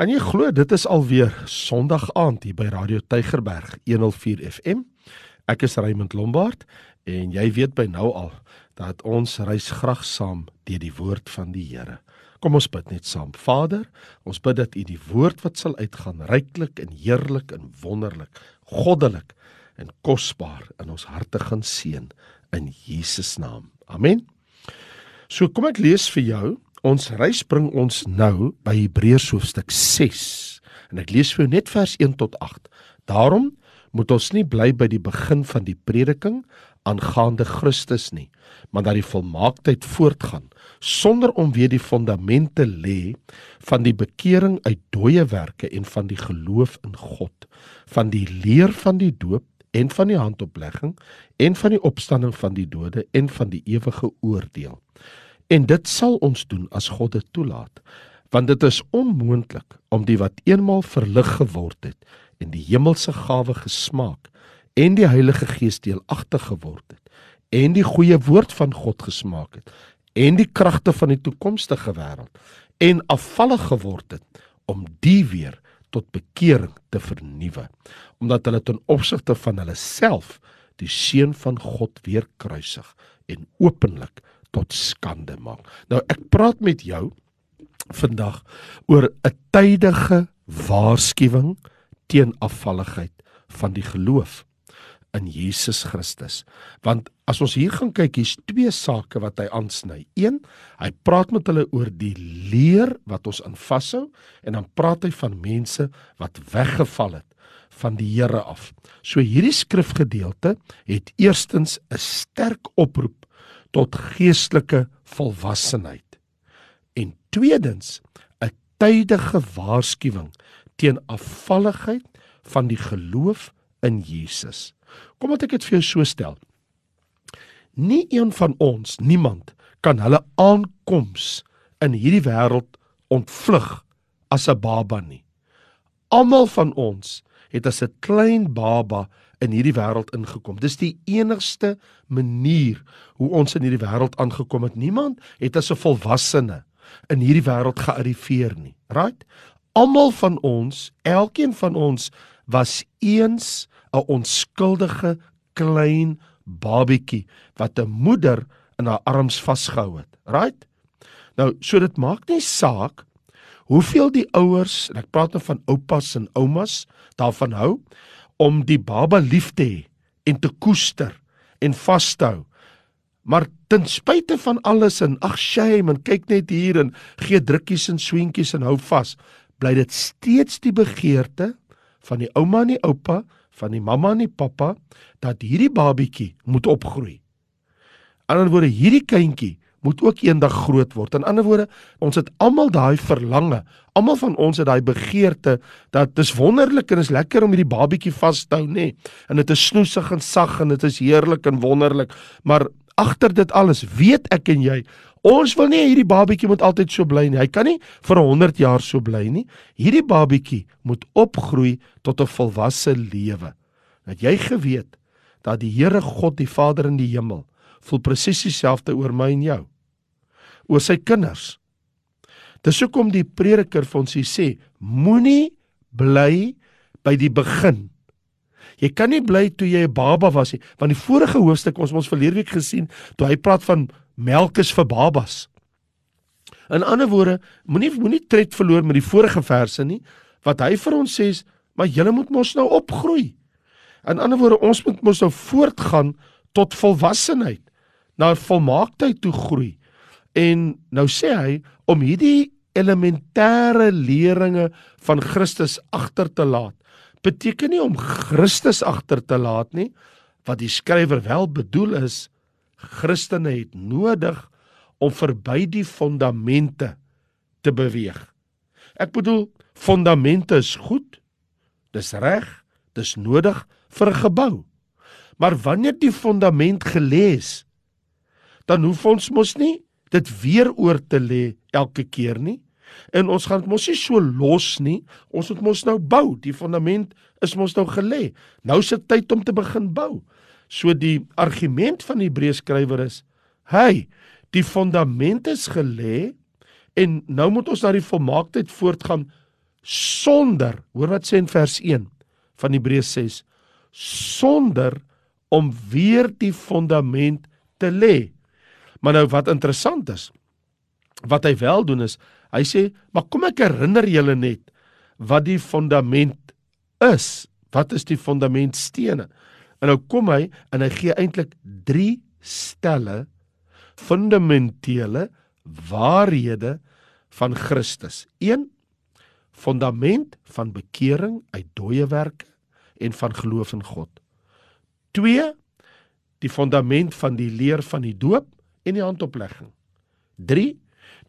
Kan jy glo dit is alweer Sondag aand hier by Radio Tygerberg 104 FM. Ek is Raymond Lombard en jy weet by nou al dat ons reis graag saam deur die woord van die Here. Kom ons bid net saam. Vader, ons bid dat U die woord wat sal uitgaan ryklik en heerlik en wonderlik, goddelik en kosbaar in ons harte gaan seën in Jesus naam. Amen. So kom ek lees vir jou Ons reis bring ons nou by Hebreërs hoofstuk 6 en ek lees vir jou net vers 1 tot 8. Daarom moet ons nie bly by die begin van die prediking aangaande Christus nie, maar dat die volmaaktheid voortgaan sonder om weer die fondamente lê van die bekering uit dooie werke en van die geloof in God, van die leer van die doop en van die handoplegging en van die opstanding van die dode en van die ewige oordeel. En dit sal ons doen as God dit toelaat, want dit is onmoontlik om die wat eenmaal verlig geword het en die hemelse gawe gesmaak en die Heilige Gees deelagtig geword het en die goeie woord van God gesmaak het en die kragte van die toekomstige wêreld en afvallig geword het om die weer tot bekering te vernuwe omdat hulle ten opsigte van hulle self die seun van God weer kruisig en openlik tot skande maak. Nou ek praat met jou vandag oor 'n tydige waarskuwing teen afvalligheid van die geloof in Jesus Christus. Want as ons hier gaan kyk, hier's twee sake wat hy aansny. Een, hy praat met hulle oor die leer wat ons in vashou en dan praat hy van mense wat weggeval het van die Here af. So hierdie skrifgedeelte het eerstens 'n sterk oproep tot geestelike volwassenheid. En tweedens, 'n tydige waarskuwing teen afvalligheid van die geloof in Jesus. Kom wat ek dit vir jou so stel. Nie een van ons, niemand kan hulle aankoms in hierdie wêreld ontvlug as 'n baba nie. Almal van ons het as 'n klein baba in hierdie wêreld ingekom. Dis die enigste manier hoe ons in hierdie wêreld aangekom het. Niemand het as 'n volwassene in hierdie wêreld gearriveer nie. Right? Almal van ons, elkeen van ons was eens 'n onskuldige klein babietjie wat 'n moeder in haar arms vasgehou het. Right? Nou, so dit maak nie saak hoeveel die ouers, en ek praat nou van oupas en oumas, daarvan hou om die baba lief te hê en te koester en vas te hou. Maar ten spyte van alles en ag shame en kyk net hier en gee drukkies en swentjies en hou vas, bly dit steeds die begeerte van die ouma en die oupa, van die mamma en die pappa dat hierdie babietjie moet opgroei. In ander woorde, hierdie kindjie moet ook eendag groot word. In ander woorde, ons het almal daai verlange. Almal van ons het daai begeerte dat dis wonderlik en is lekker om hierdie babietjie vas te hou, nê. Nee. En dit is snoesig en sag en dit is heerlik en wonderlik. Maar agter dit alles, weet ek en jy, ons wil nie hierdie babietjie moet altyd so bly nie. Hy kan nie vir 100 jaar so bly nie. Hierdie babietjie moet opgroei tot 'n volwasse lewe. Dat jy geweet dat die Here God, die Vader in die hemel, voel presies dieselfde oor my en jou. Oor sy kinders. Dis hoekom die prediker vir ons sê, moenie bly by die begin. Jy kan nie bly toe jy 'n baba was nie, want die vorige hoofstuk ons ons verlede week gesien, toe hy praat van melk is vir babas. In ander woorde, moenie moenie tred verloor met die vorige verse nie, wat hy vir ons sê, maar julle moet mos nou opgroei. In ander woorde, ons moet mos nou voortgaan tot volwassenheid na volmaaktheid toe groei. En nou sê hy om hierdie elementêre leringe van Christus agter te laat. Beteken nie om Christus agter te laat nie, wat die skrywer wel bedoel is Christene het nodig om verby die fondamente te beweeg. Ek bedoel fondamente is goed. Dis reg, dis nodig vir 'n gebou. Maar wanneer die fondament gelê is, dan hoef ons mos nie dit weer oor te lê elke keer nie. En ons gaan dit mos nie so los nie. Ons moet mos nou bou. Die fondament is mos nou gelê. Nou is dit tyd om te begin bou. So die argument van die Hebreërs skrywer is: "Hey, die fondament is gelê en nou moet ons na die volmaaktheid voortgaan sonder, hoor wat sê in vers 1 van Hebreërs 6, sonder om weer die fondament te lê. Maar nou wat interessant is, wat hy wel doen is, hy sê, "Maar kom ek herinner julle net wat die fondament is. Wat is die fondamentstene?" En nou kom hy en hy gee eintlik 3 stelle fundamentele waarhede van Christus. 1 Fundament van bekering uit dooie werke en van geloof in God. 2 Die fundament van die leer van die doop en die handoplegging. 3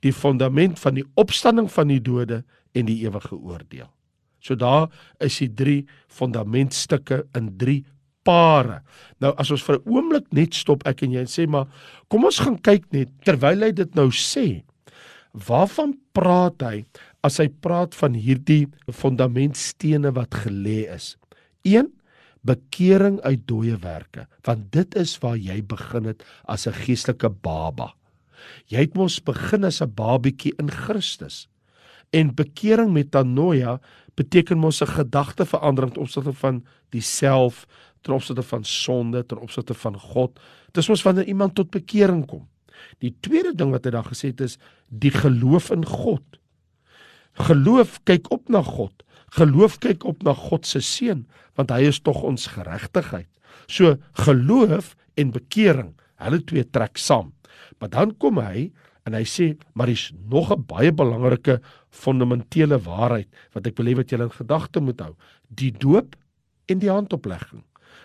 Die fundament van die opstanding van die dode en die ewige oordeel. So daar is die drie fundamentstukke in drie pare. Nou as ons vir 'n oomblik net stop ek en jy en sê maar kom ons gaan kyk net terwyl hy dit nou sê. Waarvan praat hy as hy praat van hierdie fundamentstene wat gelê is? 1 bekering uit dooie werke want dit is waar jy begin het as 'n geestelike baba. Jy het mos begin as 'n babietjie in Christus. En bekering metanoia beteken mos 'n gedagteverandering ten opsigte van diself, ten opsigte van sonde, ten opsigte van God. Dis mos wanneer iemand tot bekering kom. Die tweede ding wat hy daar gesê het is die geloof in God. Geloof kyk op na God. Geloof kyk op na God se seun, want hy is tog ons geregtigheid. So geloof en bekering, hulle twee trek saam. Maar dan kom hy en hy sê, maar dis nog 'n baie belangrike fundamentele waarheid wat ek wil hê wat julle in gedagte moet hou, die doop en die handoplegging.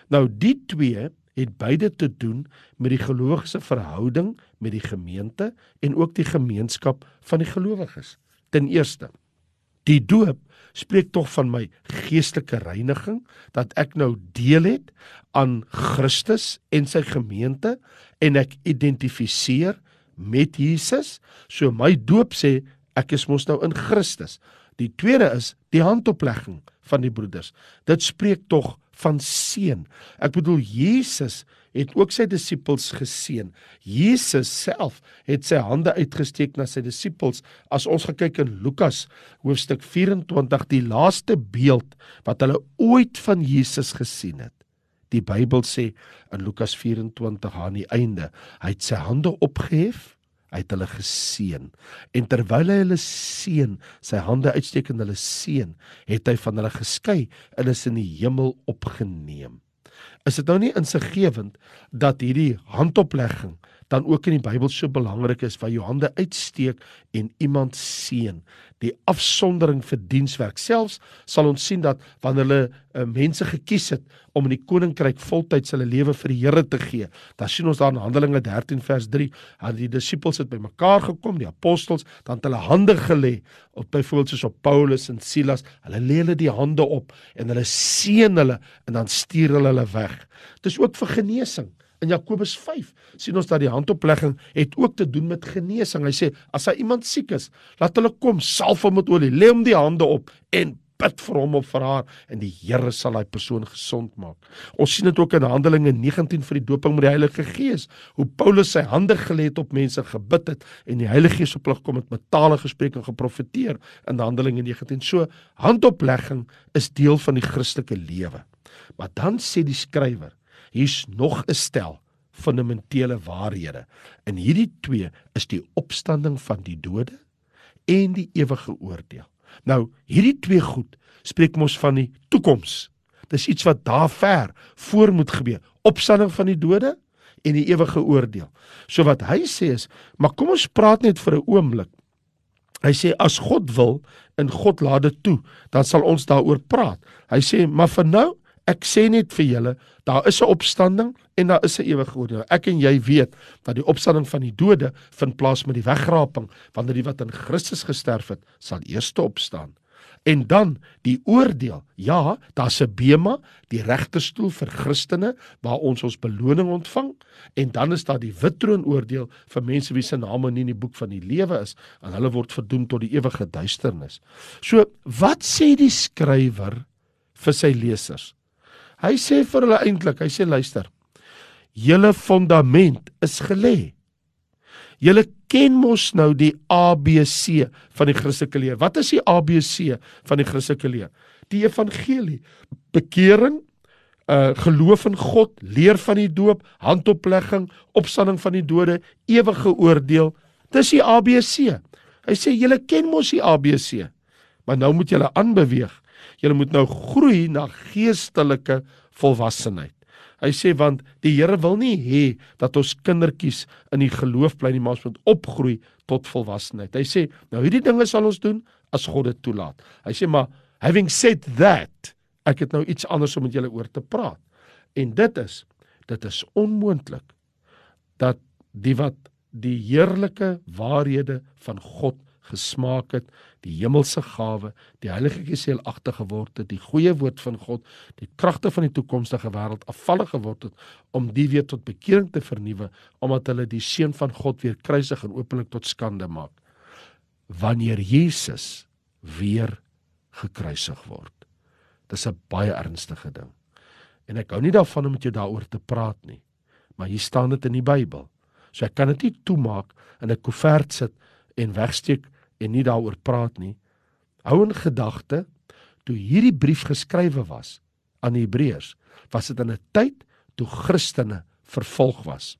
Nou die twee het beide te doen met die gelowiges verhouding met die gemeente en ook die gemeenskap van die gelowiges. Ten eerste, die doop spreek tog van my geestelike reiniging dat ek nou deel het aan Christus en sy gemeente en ek identifiseer met Jesus. So my doop sê ek is mos nou in Christus. Die tweede is die handoplegging van die broeders. Dit spreek tog van seën. Ek bedoel Jesus het ook sy disippels geseën. Jesus self het sy hande uitgesteek na sy disippels. As ons gekyk in Lukas hoofstuk 24, die laaste beeld wat hulle ooit van Jesus gesien het. Die Bybel sê in Lukas 24 aan die einde, hy het sy hande opgehef hy het hulle geseën. En terwyl hy hulle seën sy hande uitsteek en hulle seën het hy van hulle geskei en is in die hemel opgeneem. Is dit nou nie insiggewend dat hierdie handoplegging dan ook in die Bybel so belangrik is waar jou hande uitsteek en iemand seën. Die afsondering vir dienswerk selfs sal ons sien dat wanneer hulle uh, mense gekies het om in die koninkryk voltyds hulle lewe vir die Here te gee dan sien ons daar in Handelinge 13 vers 3 dat die disippels het bymekaar gekom die apostels dan het hulle hande gelê op byvoorbeeld soos op Paulus en Silas. Hulle lê hulle die hande op en hulle seën hulle en dan stuur hulle hulle weg. Dis ook vir genesing In Jakobus 5 sien ons dat die handoplegging het ook te doen met genesing. Hy sê as hy iemand siek is, laat hulle kom, salf hom met olie, lê hom die hande op en bid vir hom of vir haar en die Here sal daai persoon gesond maak. Ons sien dit ook in Handelinge 19 vir die doping met die Heilige Gees, hoe Paulus sy hande gelê het op mense gebid het en die Heilige Gees op hulle gekom het met tale gespreek en geprofeteer in Handelinge 19. So handoplegging is deel van die Christelike lewe. Maar dan sê die skrywer hier's nog 'n stel fundamentele waarhede. En hierdie twee is die opstanding van die dode en die ewige oordeel. Nou, hierdie twee goed spreek mos van die toekoms. Dis iets wat daar ver voor moet gebeur. Opstanding van die dode en die ewige oordeel. So wat hy sê is, maar kom ons praat net vir 'n oomblik. Hy sê as God wil en God laat dit toe, dan sal ons daaroor praat. Hy sê, maar vir nou Ek sê net vir julle, daar is 'n opstanding en daar is 'n ewige oordeel. Ek en jy weet dat die opstanding van die dode vind plaas met die wegraping, wanneer die wat in Christus gesterf het, sal eers opstaan. En dan die oordeel. Ja, daar's 'n bema, die regterstoel vir Christene waar ons ons beloning ontvang en dan is daar die wit troon oordeel vir mense wie se name nie in die boek van die lewe is en hulle word verdoem tot die ewige duisternis. So, wat sê die skrywer vir sy lesers? Hy sê vir hulle eintlik, hy sê luister. Julle fondament is gelê. Julle ken mos nou die ABC van die Christelike leer. Wat is die ABC van die Christelike leer? Die evangelie, bekering, uh geloof in God, leer van die doop, handoplegging, opstanding van die dode, ewige oordeel. Dis die ABC. Hy sê julle ken mos die ABC. Maar nou moet julle aanbeweeg. Julle moet nou groei na geestelike volwassenheid. Hy sê want die Here wil nie hê dat ons kindertjies in die geloof bly nie, maar ons moet opgroei tot volwassenheid. Hy sê nou hierdie dinge sal ons doen as God dit toelaat. Hy sê maar having said that, ek het nou iets anders om met julle oor te praat. En dit is dit is onmoontlik dat die wat die heerlike waarhede van God gesmaak het, die hemelse gawe, die Heilige Gees seelagtig geword het, die goeie woord van God, die kragte van die toekomstige wêreld afvallig geword het om die weer tot bekering te vernuwe, omdat hulle die seun van God weer kruisig en openlik tot skande maak. Wanneer Jesus weer gekruisig word. Dis 'n baie ernstige ding. En ek hou nie daarvan om met jou daaroor te praat nie, maar hier staan dit in die Bybel. So ek kan dit nie toemaak in 'n koevert sit en wegsteek en nie daaroor praat nie. Hou in gedagte toe hierdie brief geskrywe was aan die Hebreërs, was dit in 'n tyd toe Christene vervolg was.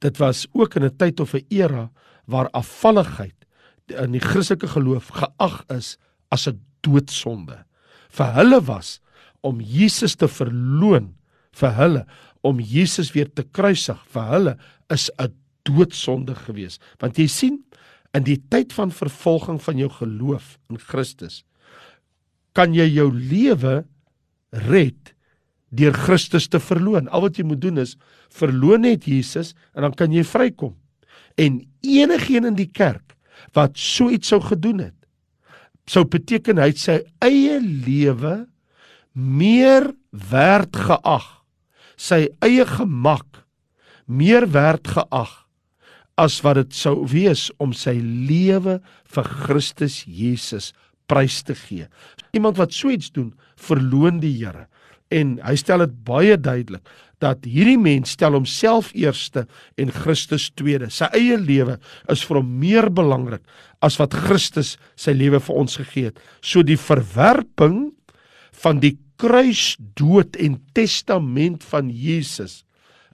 Dit was ook in 'n tyd of 'n era waar afvalligheid in die Christelike geloof geag is as 'n doodsonde. Vir hulle was om Jesus te verloon, vir hulle om Jesus weer te kruisig, vir hulle is 'n doodsonde gewees. Want jy sien, in die tyd van vervolging van jou geloof in Christus kan jy jou lewe red deur Christus te verloon. Al wat jy moet doen is verloon net Jesus en dan kan jy vrykom. En enigiemand in die kerk wat so iets sou gedoen het, sou beteken hy sy eie lewe meer werd geag, sy eie gemak meer werd geag as wat dit sou wees om sy lewe vir Christus Jesus prys te gee. Iemand wat so iets doen, verloon die Here. En hy stel dit baie duidelik dat hierdie mens stel homself eerste en Christus tweede. Sy eie lewe is vir hom meer belangrik as wat Christus sy lewe vir ons gegee het. So die verwerping van die kruisdood en testament van Jesus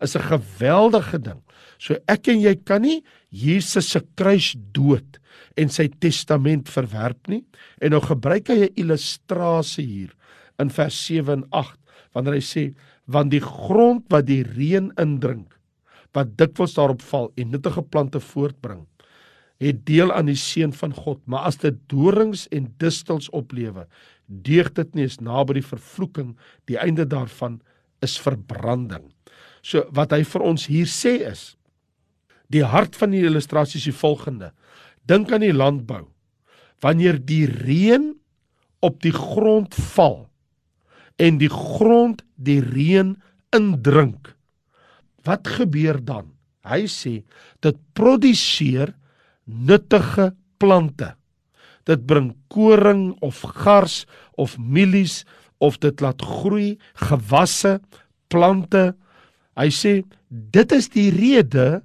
is 'n geweldige ding. So ek en jy kan nie Jesus se kruis dood en sy testament verwerp nie. En nou gebruik hy 'n illustrasie hier in vers 7 en 8 wanneer hy sê want die grond wat die reën indrink wat dikwels daarop val en nuttige plante voortbring het deel aan die seën van God maar as dit dorings en distels oplewe deeg dit nie is naby die vervloeking die einde daarvan is verbranding so wat hy vir ons hier sê is Die hart van die illustrasie is die volgende. Dink aan die landbou. Wanneer die reën op die grond val en die grond die reën indrink, wat gebeur dan? Hy sê dit produseer nuttige plante. Dit bring koring of gars of mielies of dit laat groei gewasse, plante. Hy sê dit is die rede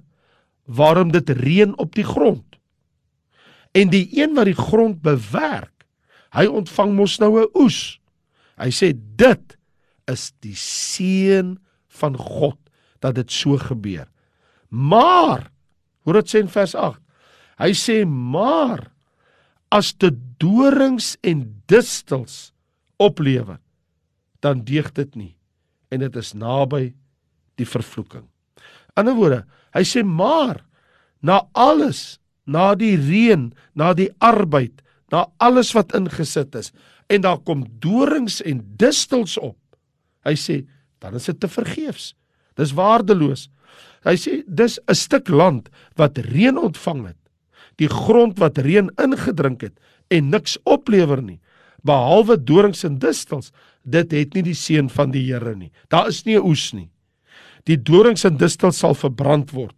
waarom dit reën op die grond. En die een wat die grond bewerk, hy ontvang mos nou 'n oes. Hy sê dit is die seën van God dat dit so gebeur. Maar hoor dit sê in vers 8. Hy sê maar as dit dorings en distels oplewe, dan deeg dit nie en dit is naby die vervloeking. In 'n woorde, Hy sê maar na alles, na die reën, na die arbeid, na alles wat ingesit is en daar kom dorings en distels op. Hy sê dan is dit te vergeefs. Dis waardeloos. Hy sê dis 'n stuk land wat reën ontvang het. Die grond wat reën ingedrink het en niks oplewer nie behalwe dorings en distels. Dit het nie die seën van die Here nie. Daar is nie 'n oes nie die dorings en distel sal verbrand word.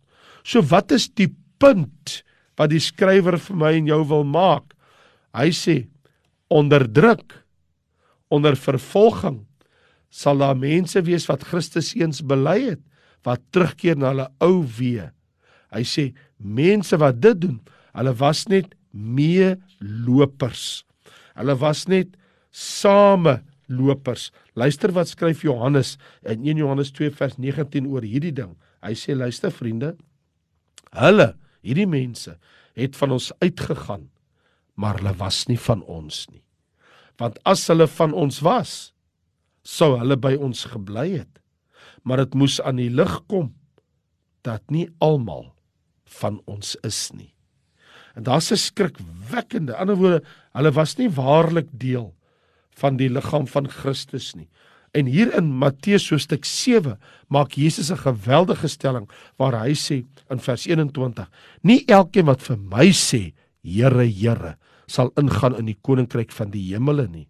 So wat is die punt wat die skrywer vir my en jou wil maak? Hy sê onderdruk onder vervolging sal daar mense wees wat Christus eens bely het wat terugkeer na hulle ou weë. Hy sê mense wat dit doen, hulle was net meelopers. Hulle was net same lopers. Luister wat skryf Johannes in 1 Johannes 2 vers 19 oor hierdie ding. Hy sê luister vriende, hulle, hierdie mense het van ons uitgegaan, maar hulle was nie van ons nie. Want as hulle van ons was, sou hulle by ons gebly het. Maar dit moes aan die lig kom dat nie almal van ons is nie. En daar's 'n skrikwekkende, ander woorde, hulle was nie waarlik deel van die liggaam van Christus nie. En hier in Matteus hoofstuk 7 maak Jesus 'n geweldige stelling waar hy sê in vers 21: Nie elkeen wat vir my sê, Here, Here, sal ingaan in die koninkryk van die hemele nie,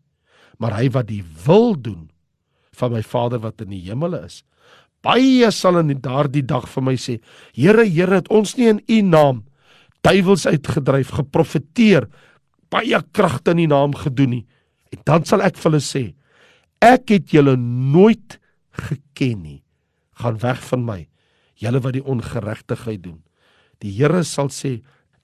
maar hy wat die wil doen van my Vader wat in die hemele is. Baie sal in daardie dag vir my sê: Here, Here, het ons nie in U naam duiwels uitgedryf, geprofeteer, baie kragte in U naam gedoen nie? En dan sal ek vir hulle sê: Ek het julle nooit geken nie. Gaan weg van my, julle wat die ongeregtigheid doen. Die Here sal sê: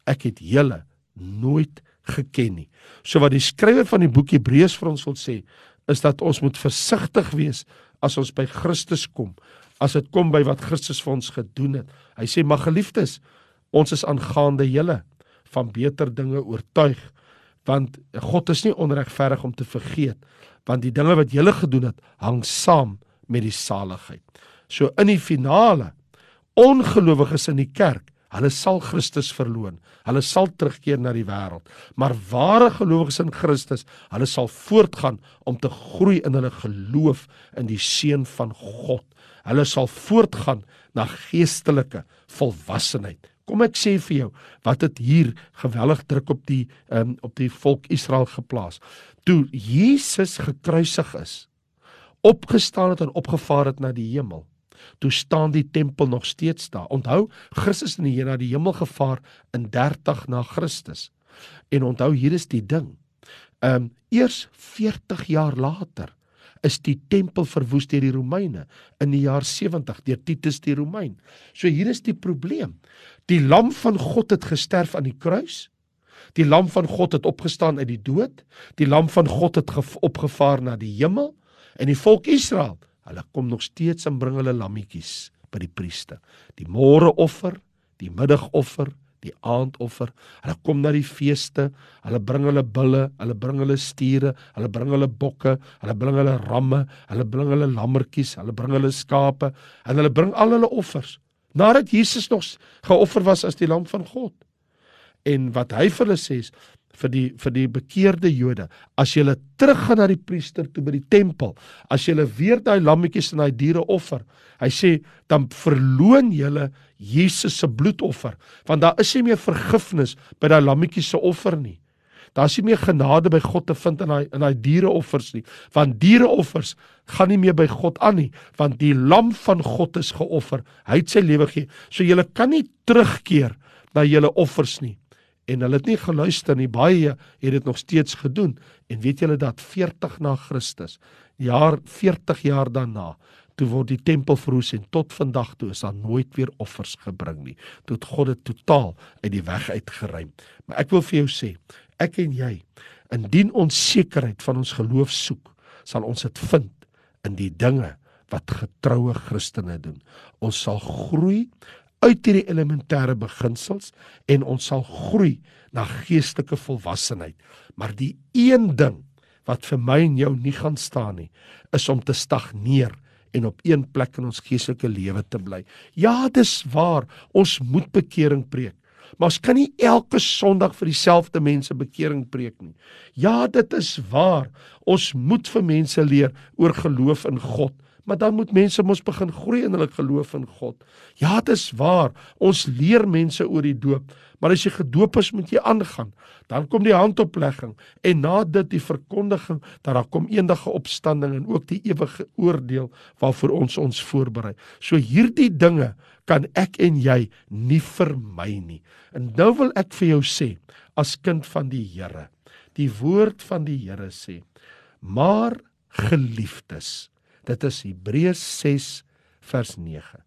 Ek het julle nooit geken nie. So wat die skrywer van die boek Hebreërs vir ons wil sê, is dat ons moet versigtig wees as ons by Christus kom. As dit kom by wat Christus vir ons gedoen het. Hy sê: "Maar geliefdes, ons is aangaande julle van beter dinge oortuig." Want God is nie onregverdig om te vergeet want die dinge wat jy gele gedoen het hang saam met die saligheid. So in die finale ongelowiges in die kerk, hulle sal Christus verloon. Hulle sal terugkeer na die wêreld. Maar ware gelowiges in Christus, hulle sal voortgaan om te groei in hulle geloof in die seun van God. Hulle sal voortgaan na geestelike volwassenheid. Kom ek sê vir jou, wat het hier geweldig druk op die um, op die volk Israel geplaas. Toe Jesus gekruisig is, opgestaan het en opgevaar het na die hemel. Toe staan die tempel nog steeds daar. Onthou, Christus in die na die hemel gevaar in 30 na Christus. En onthou, hier is die ding. Ehm um, eers 40 jaar later is die tempel verwoes deur die Romeine in die jaar 70 deur Titus die Romein. So hier is die probleem. Die lam van God het gesterf aan die kruis. Die lam van God het opgestaan uit die dood. Die lam van God het opgevaar na die hemel en die volk Israel, hulle kom nog steeds en bring hulle lammetjies by die priester. Die môreoffer, die middagoffer, die aandoffer. Hulle kom na die feeste, hulle bring hulle bulle, hulle bring hulle stiere, hulle bring hulle bokke, hulle bring hulle ramme, hulle bring hulle lammetjies, hulle bring hulle skape en hulle bring al hulle offers nadat Jesus nog geoffer was as die lam van God. En wat hy vir hulle sê is vir die vir die bekeerde Jode, as jy teruggaan na die priester toe by die tempel, as jy weer daai lammetjies en daai diere offer, hy sê dan verloon jy Jesus se bloedoffer, want daar is nie meer vergifnis by daai lammetjies se offer nie. Daar is nie meer genade by God te vind in daai in daai diereoffers nie, want diereoffers gaan nie meer by God aan nie, want die lam van God is geoffer. Hy het sy lewe gegee. So jy kan nie terugkeer na julle offers nie en hulle het nie geluister nie. Baie het dit nog steeds gedoen. En weet julle dat 40 na Christus jaar 40 jaar daarna toe word die tempel verwoes en tot vandag toe is daar nooit weer offers gebring nie. Toe het God dit totaal uit die weg uitgeruim. Maar ek wil vir jou sê ek en jy indien ons sekerheid van ons geloof soek sal ons dit vind in die dinge wat getroue Christene doen. Ons sal groei uit hierdie elementêre beginsels en ons sal groei na geestelike volwassenheid. Maar die een ding wat vir my en jou nie gaan staan nie, is om te stagneer en op een plek in ons geestelike lewe te bly. Ja, dis waar, ons moet bekering preek. Maar ons kan nie elke Sondag vir dieselfde mense bekering preek nie. Ja, dit is waar. Ons moet vir mense leer oor geloof in God maar dan moet mense mos begin groei in hulle geloof in God. Ja, dit is waar. Ons leer mense oor die doop, maar as jy gedoop is, moet jy aangaan. Dan kom die handoplegging en na dit die verkondiging dat daar kom eendige opstanding en ook die ewige oordeel waarvoor ons ons voorberei. So hierdie dinge kan ek en jy nie vermy nie. En nou wil ek vir jou sê as kind van die Here. Die woord van die Here sê: "Maar geliefdes, Dit is Hebreërs 6 vers 9.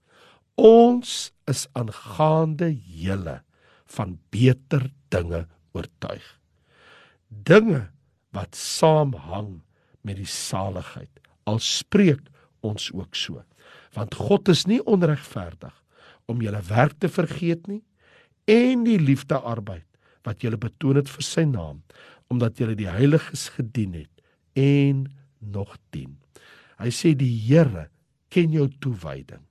Ons is aangaande julle van beter dinge oortuig. Dinge wat saamhang met die saligheid. Al spreek ons ook so. Want God is nie onregverdig om julle werk te vergeet nie en die liefde arbeid wat julle betoon het vir sy naam omdat julle die heiliges gedien het en nog dien. Hy sê die Here ken jou toewyding.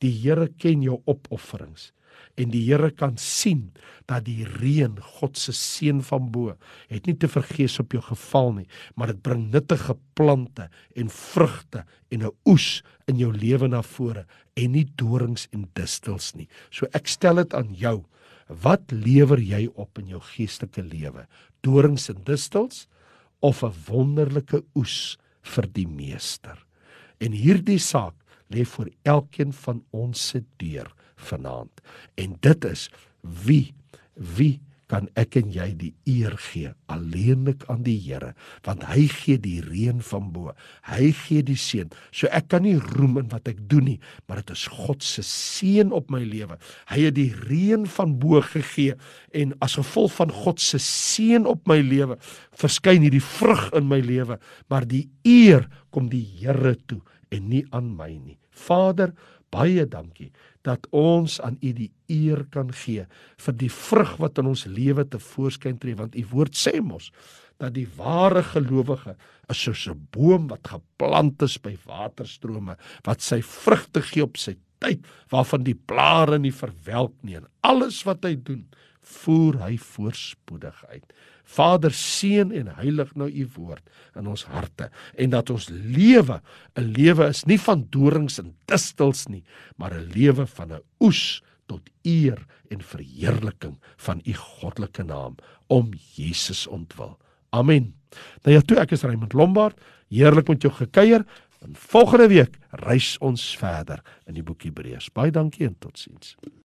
Die Here ken jou opofferings en die Here kan sien dat die reën God se seën van bo het nie te vergees op jou geval nie, maar dit bring nuttige plante en vrugte en 'n oes in jou lewe na vore en nie dorings en distels nie. So ek stel dit aan jou. Wat lewer jy op in jou geestelike lewe? Dorings en distels of 'n wonderlike oes vir die meester? En hierdie saak lê vir elkeen van ons se deur vanaand. En dit is wie wie kan ek en jy die eer gee alleenlik aan die Here want hy gee die reën van bo hy gee die seën. So ek kan nie roem in wat ek doen nie maar dit is God se seën op my lewe. Hy het die reën van bo gegee en as gevolg van God se seën op my lewe verskyn hierdie vrug in my lewe maar die eer kom die Here toe en nie aan my nie. Vader baie dankie dat ons aan U die eer kan gee vir die vrug wat in ons lewe te voorskyn tree want U woord sê mos dat die ware gelowige is soos 'n boom wat geplant is by waterstrome wat sy vrugte gee op sy tyd waarvan die blare nie verwelk nie en alles wat hy doen voer hy voorspoedig uit. Vader seën en heilig nou u woord in ons harte en dat ons lewe 'n lewe is nie van dorings en distels nie, maar 'n lewe van 'n oes tot eer en verheerliking van u goddelike naam om Jesus ontwil. Amen. Nou ja, toe ek is Raymond Lombard, heerlik met jou gekuier. En volgende week reis ons verder in die boek Hebreërs. Baie dankie en totsiens.